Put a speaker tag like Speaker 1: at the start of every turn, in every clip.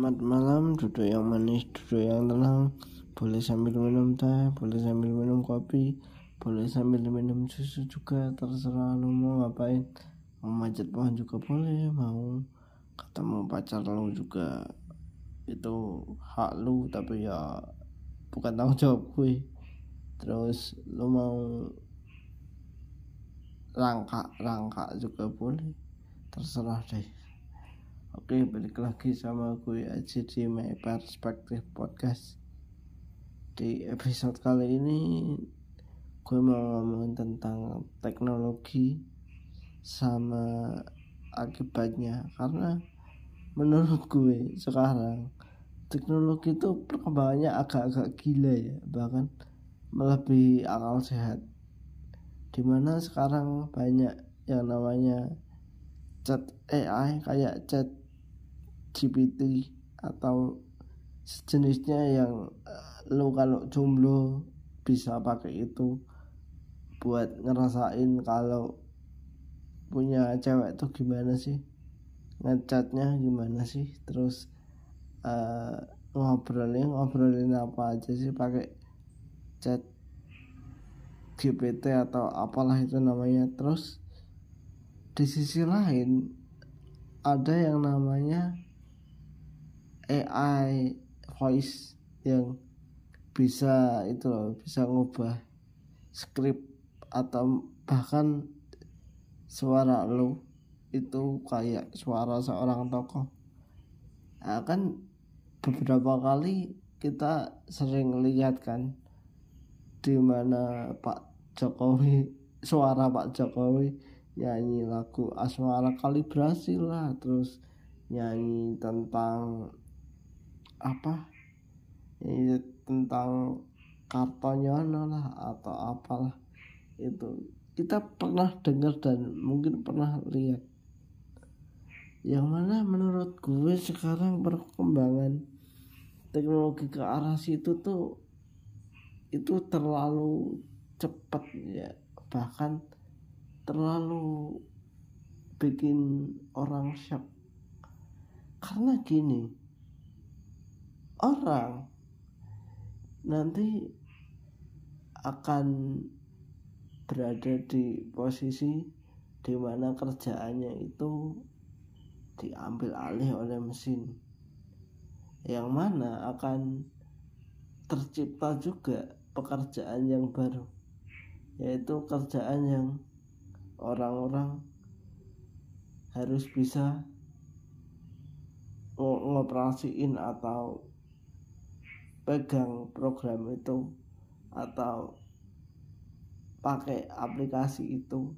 Speaker 1: Selamat malam, duduk yang manis, duduk yang tenang. Boleh sambil minum teh, boleh sambil minum kopi Boleh sambil minum susu juga, terserah lu mau ngapain. Mau manjat pohon juga boleh, mau ketemu pacar lu juga. Itu hak lu, tapi ya bukan tanggung jawab gue. Terus lu mau rangka-rangka juga boleh. Terserah deh Oke, balik lagi sama gue aja di My Perspective Podcast. Di episode kali ini gue mau ngomongin tentang teknologi sama akibatnya karena menurut gue sekarang teknologi itu perkembangannya agak-agak gila ya bahkan melebihi akal sehat di mana sekarang banyak yang namanya chat AI kayak chat GPT atau sejenisnya yang uh, lo kalau jomblo bisa pakai itu buat ngerasain kalau punya cewek tuh gimana sih? Ngechatnya gimana sih? Terus uh, ngobrolin ngobrolin apa aja sih pakai chat GPT atau apalah itu namanya? Terus di sisi lain ada yang namanya AI voice yang bisa itu loh bisa ngubah skrip atau bahkan suara lo itu kayak suara seorang tokoh. Nah, kan beberapa kali kita sering lihat kan di mana Pak Jokowi suara Pak Jokowi nyanyi lagu asmara kalibrasi lah terus nyanyi tentang apa ini tentang kartonyono lah atau apalah itu. Kita pernah dengar dan mungkin pernah lihat. Yang mana menurut gue sekarang perkembangan teknologi ke arah situ tuh itu terlalu cepat ya. Bahkan terlalu bikin orang shock. Karena gini orang nanti akan berada di posisi di mana kerjaannya itu diambil alih oleh mesin yang mana akan tercipta juga pekerjaan yang baru yaitu kerjaan yang orang-orang harus bisa ngoperasiin atau pegang program itu atau pakai aplikasi itu.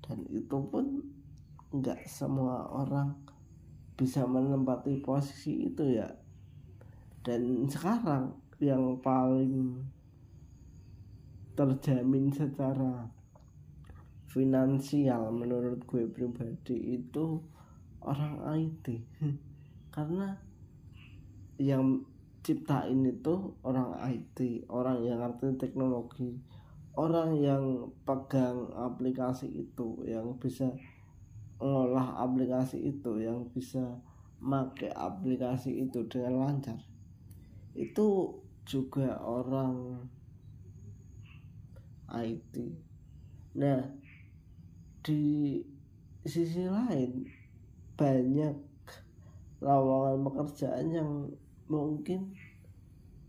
Speaker 1: Dan itu pun nggak semua orang bisa menempati posisi itu ya. Dan sekarang yang paling terjamin secara finansial menurut gue pribadi itu orang IT karena yang ciptain itu orang IT orang yang ngerti teknologi orang yang pegang aplikasi itu yang bisa ngolah aplikasi itu yang bisa make aplikasi itu dengan lancar. Itu juga orang IT nah di sisi lain banyak lowongan pekerjaan yang mungkin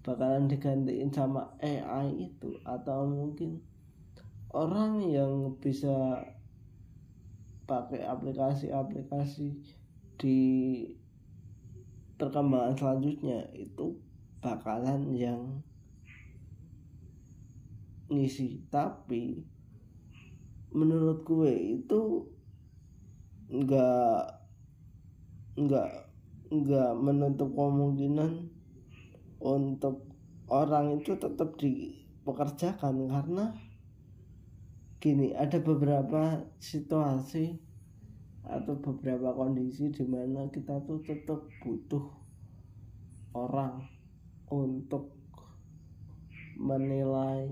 Speaker 1: bakalan digantiin sama AI itu atau mungkin orang yang bisa pakai aplikasi-aplikasi di perkembangan selanjutnya itu bakalan yang ngisi. Tapi menurut gue itu enggak enggak nggak menutup kemungkinan untuk orang itu tetap dipekerjakan karena gini ada beberapa situasi atau beberapa kondisi di mana kita tuh tetap butuh orang untuk menilai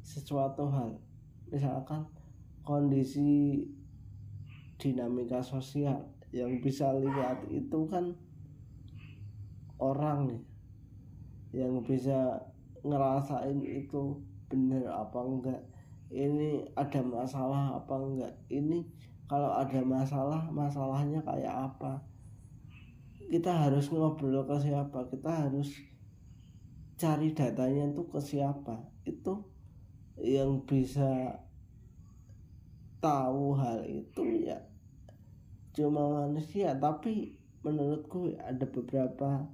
Speaker 1: sesuatu hal. Misalkan kondisi dinamika sosial yang bisa lihat itu kan orang nih yang bisa ngerasain itu bener apa enggak. Ini ada masalah apa enggak? Ini kalau ada masalah masalahnya kayak apa? Kita harus ngobrol ke siapa? Kita harus cari datanya itu ke siapa? Itu yang bisa tahu hal itu ya cuma manusia. Tapi menurutku ada beberapa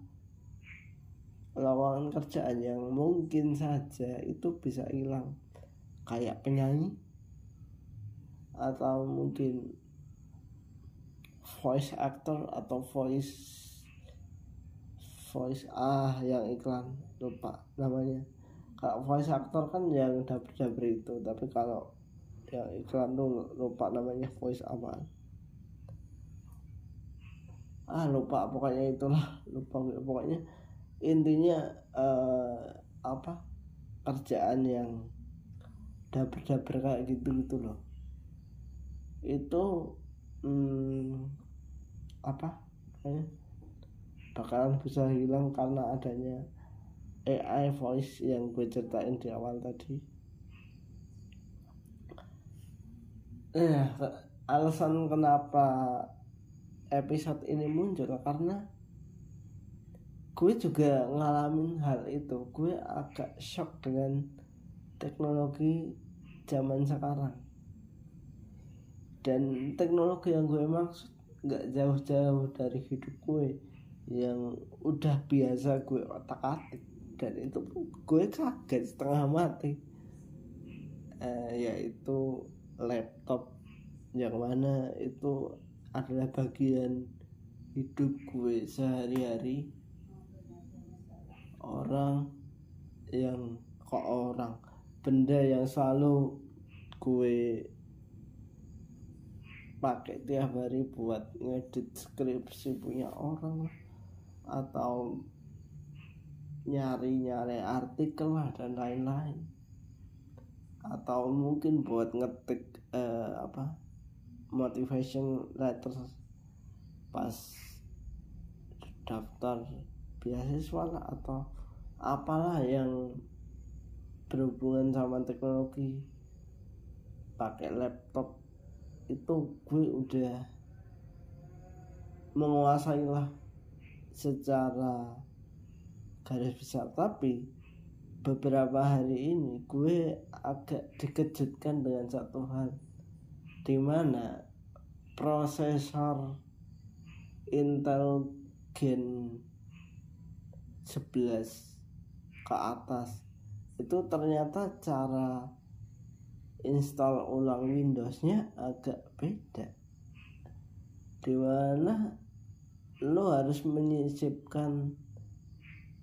Speaker 1: lawangan kerjaan yang mungkin saja itu bisa hilang. Kayak penyanyi atau mungkin voice actor atau voice voice ah yang iklan. Lupa namanya. Kalau voice actor kan yang dapur dapur itu tapi kalau yang iklan tuh lupa namanya voice apa ah lupa pokoknya itulah. Lupa pokoknya intinya uh, apa kerjaan yang dapur-dapur kayak gitu gitu loh. Itu hmm, apa kayaknya bakalan bisa hilang karena adanya AI voice yang gue ceritain di awal tadi. Eh alasan kenapa episode ini muncul karena gue juga ngalamin hal itu. Gue agak shock dengan teknologi zaman sekarang. Dan teknologi yang gue maksud nggak jauh-jauh dari hidup gue yang udah biasa gue otak atik dan itu gue kaget setengah mati. Eh, yaitu laptop yang mana itu adalah bagian hidup gue sehari-hari orang yang kok orang benda yang selalu gue pakai tiap hari buat ngedit skripsi punya orang atau nyari-nyari artikel lah dan lain-lain. Atau mungkin buat ngetik eh, apa motivation letter pas daftar beasiswa lah atau apalah yang berhubungan sama teknologi? Pakai laptop. Itu gue udah menguasai lah secara garis besar. Tapi beberapa hari ini gue agak dikejutkan dengan satu hal di mana prosesor Intel Gen 11 ke atas. Itu ternyata cara install ulang Windowsnya agak beda. Di mana lo harus menyisipkan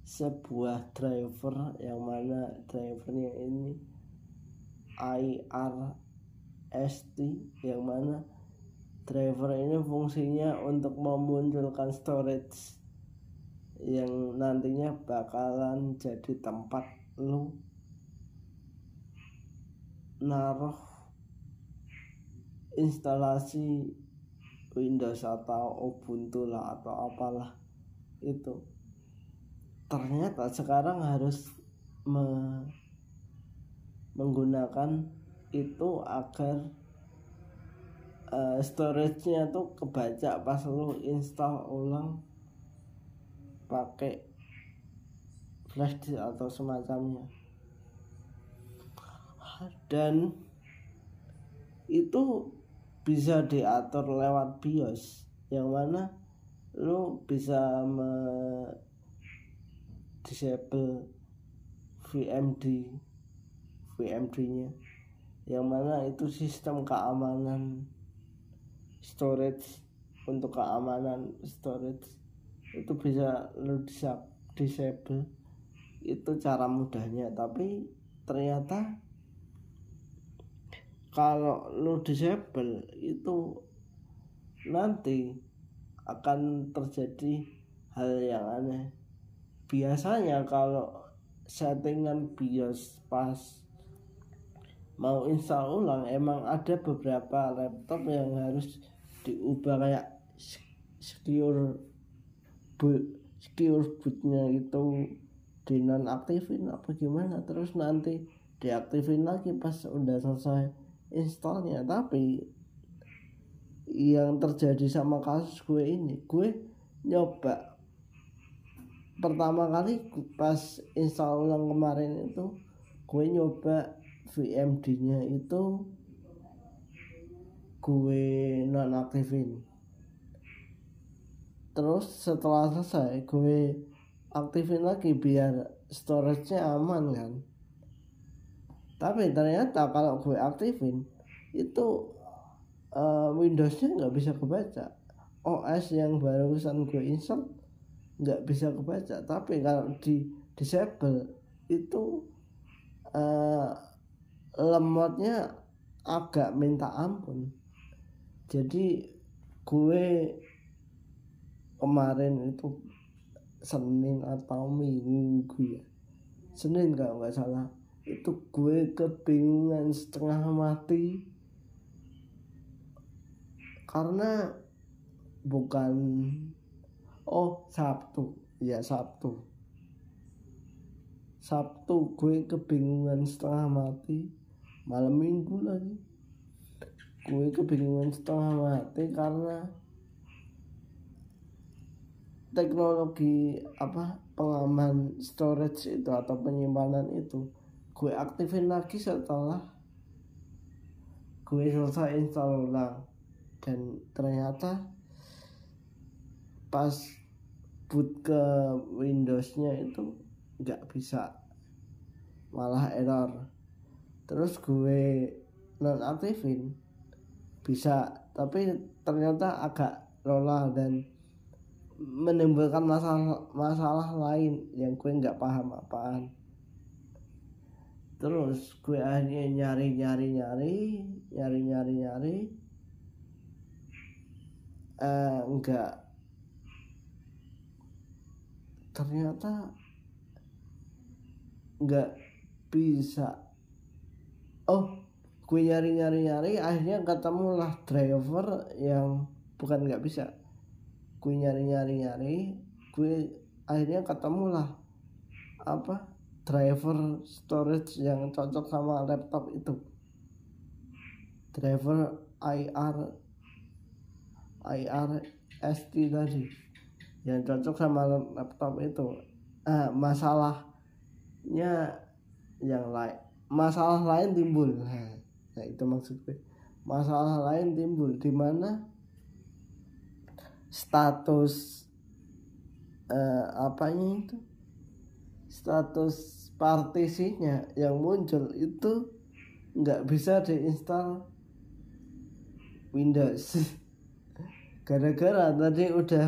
Speaker 1: sebuah driver yang mana drivernya ini IRST yang mana driver ini fungsinya untuk memunculkan storage yang nantinya bakalan jadi tempat lu naruh instalasi Windows atau Ubuntu lah atau apalah itu. Ternyata sekarang harus me menggunakan itu agar uh, storage-nya tuh kebaca pas lu install ulang pakai flash disk atau semacamnya. Dan itu bisa diatur lewat BIOS yang mana lu bisa me disable VMD VMD nya yang mana itu sistem keamanan storage untuk keamanan storage itu bisa lu disable. Itu cara mudahnya. Tapi ternyata kalau lu disable itu nanti akan terjadi hal yang aneh. Biasanya kalau settingan BIOS pas mau install ulang emang ada beberapa laptop yang harus diubah kayak secure bootnya itu dinonaktifin apa gimana? Terus nanti diaktifin lagi pas udah selesai installnya. Tapi yang terjadi sama kasus gue ini gue nyoba pertama kali pas install ulang kemarin itu gue nyoba VMD nya itu gue nonaktifin terus setelah selesai gue aktifin lagi biar storage-nya aman kan. Tapi ternyata kalau gue aktifin itu uh, Windows-nya nggak bisa kebaca. OS yang barusan gue install nggak bisa kebaca. Tapi kalau di disable itu uh, lemotnya agak minta ampun. Jadi gue kemarin itu Senin atau Minggu ya. Senin kalau nggak salah. Itu gue kebingungan setengah mati. Karena bukan oh Sabtu. Ya Sabtu. Sabtu gue kebingungan setengah mati. Malam minggu lagi. Gue kebingungan setengah mati karena teknologi apa pengaman storage itu atau penyimpanan itu. Gue aktifin lagi setelah gue selesai install ulang. Dan ternyata pas boot ke Windowsnya itu nggak bisa malah error. Terus gue nonaktifin bisa tapi ternyata agak lola dan menimbulkan masalah masalah lain yang gue nggak paham apaan. Terus gue akhirnya nyari nyari nyari nyari nyari nyari. Enggak ternyata enggak bisa. Oh gue nyari nyari nyari akhirnya ketemulah driver yang bukan nggak bisa gue nyari nyari nyari gue akhirnya ketemulah apa driver storage yang cocok sama laptop itu. Driver IR IRST tadi yang cocok sama laptop itu. Eh, masalahnya yang lain masalah lain timbul. Nah, nah itu maksudnya masalah lain timbul di mana status eh, apanya itu? Status partisinya yang muncul itu nggak bisa diinstal Windows. Gara-gara tadi udah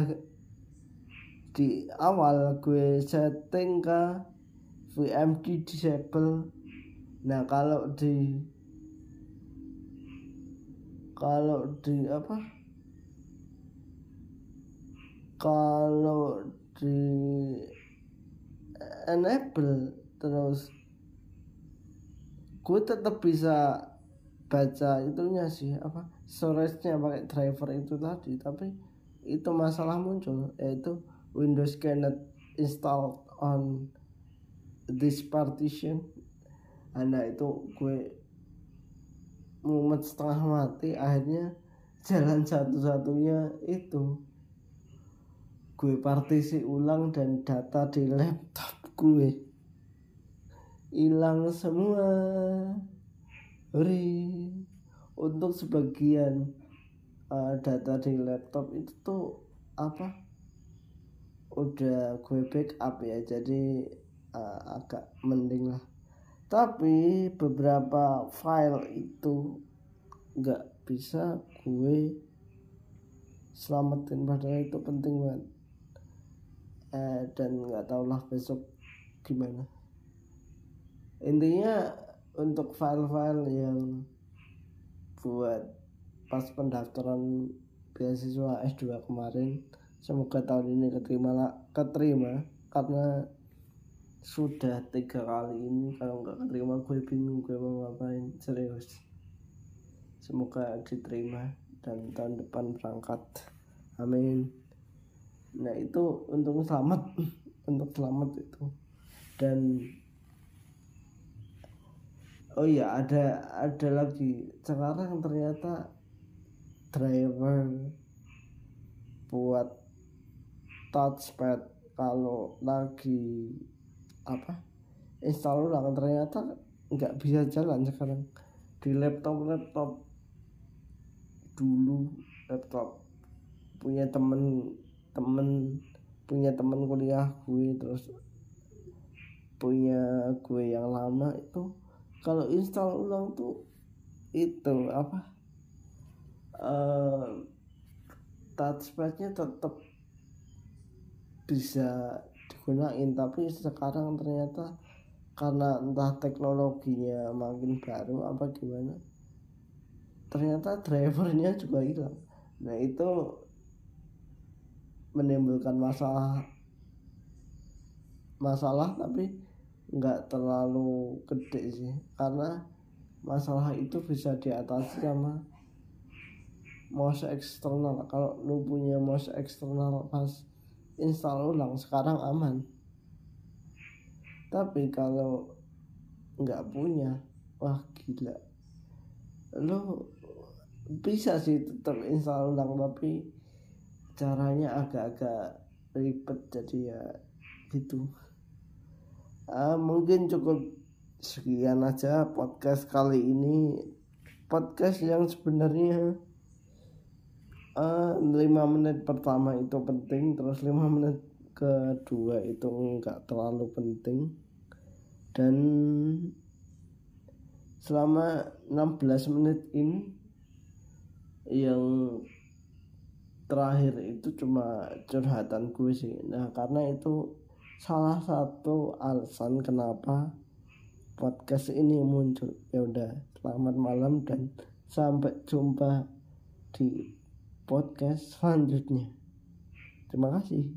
Speaker 1: di awal gue setting ke VMD disable. Nah kalau di kalau di apa kalau di enable terus gue tetap bisa baca itunya sih apa storage-nya pakai driver itu tadi. Tapi itu masalah muncul yaitu Windows cannot install on this partition. Anda itu gue mumet setengah mati akhirnya jalan satu-satunya itu gue partisi ulang dan data di laptop gue hilang semua. Ri untuk sebagian uh, data di laptop itu tuh apa? Udah gue backup ya jadi uh, agak mending lah. Tapi beberapa file itu nggak bisa gue selamatin padahal itu penting banget eh, dan nggak tau lah besok gimana. Intinya untuk file-file yang buat pas pendaftaran beasiswa S2 kemarin semoga tahun ini keterima keterima. Karena sudah tiga kali ini kalau nggak keterima gue bingung gue mau ngapain serius. Semoga diterima dan tahun depan berangkat. Amin nah itu untuk selamat. Untuk selamat itu. Dan oh iya ada ada lagi. Sekarang ternyata driver buat touchpad kalau lagi apa install ulang ternyata nggak bisa jalan sekarang. Di laptop laptop dulu laptop punya temen temen punya temen kuliah gue terus punya gue yang lama itu kalau install ulang tuh itu apa uh, touchpadnya tetap bisa digunakan tapi sekarang ternyata karena entah teknologinya makin baru apa gimana ternyata drivernya juga hilang. Nah itu menimbulkan masalah masalah tapi nggak terlalu gede sih. Karena masalah itu bisa diatasi sama mouse eksternal. Kalau lu punya mouse eksternal pas install ulang sekarang aman. Tapi kalau nggak punya wah gila. Lu bisa sih tetap install ulang tapi caranya agak-agak ribet jadi ya gitu. Uh, mungkin cukup sekian aja podcast kali ini. Podcast yang sebenarnya uh, menit pertama itu penting terus lima menit kedua itu enggak terlalu penting. Dan selama 16 menit ini yang terakhir itu cuma curhatan gue sih. Nah karena itu salah satu alasan kenapa podcast ini muncul. Ya udah selamat malam dan sampai jumpa di podcast selanjutnya. Terima kasih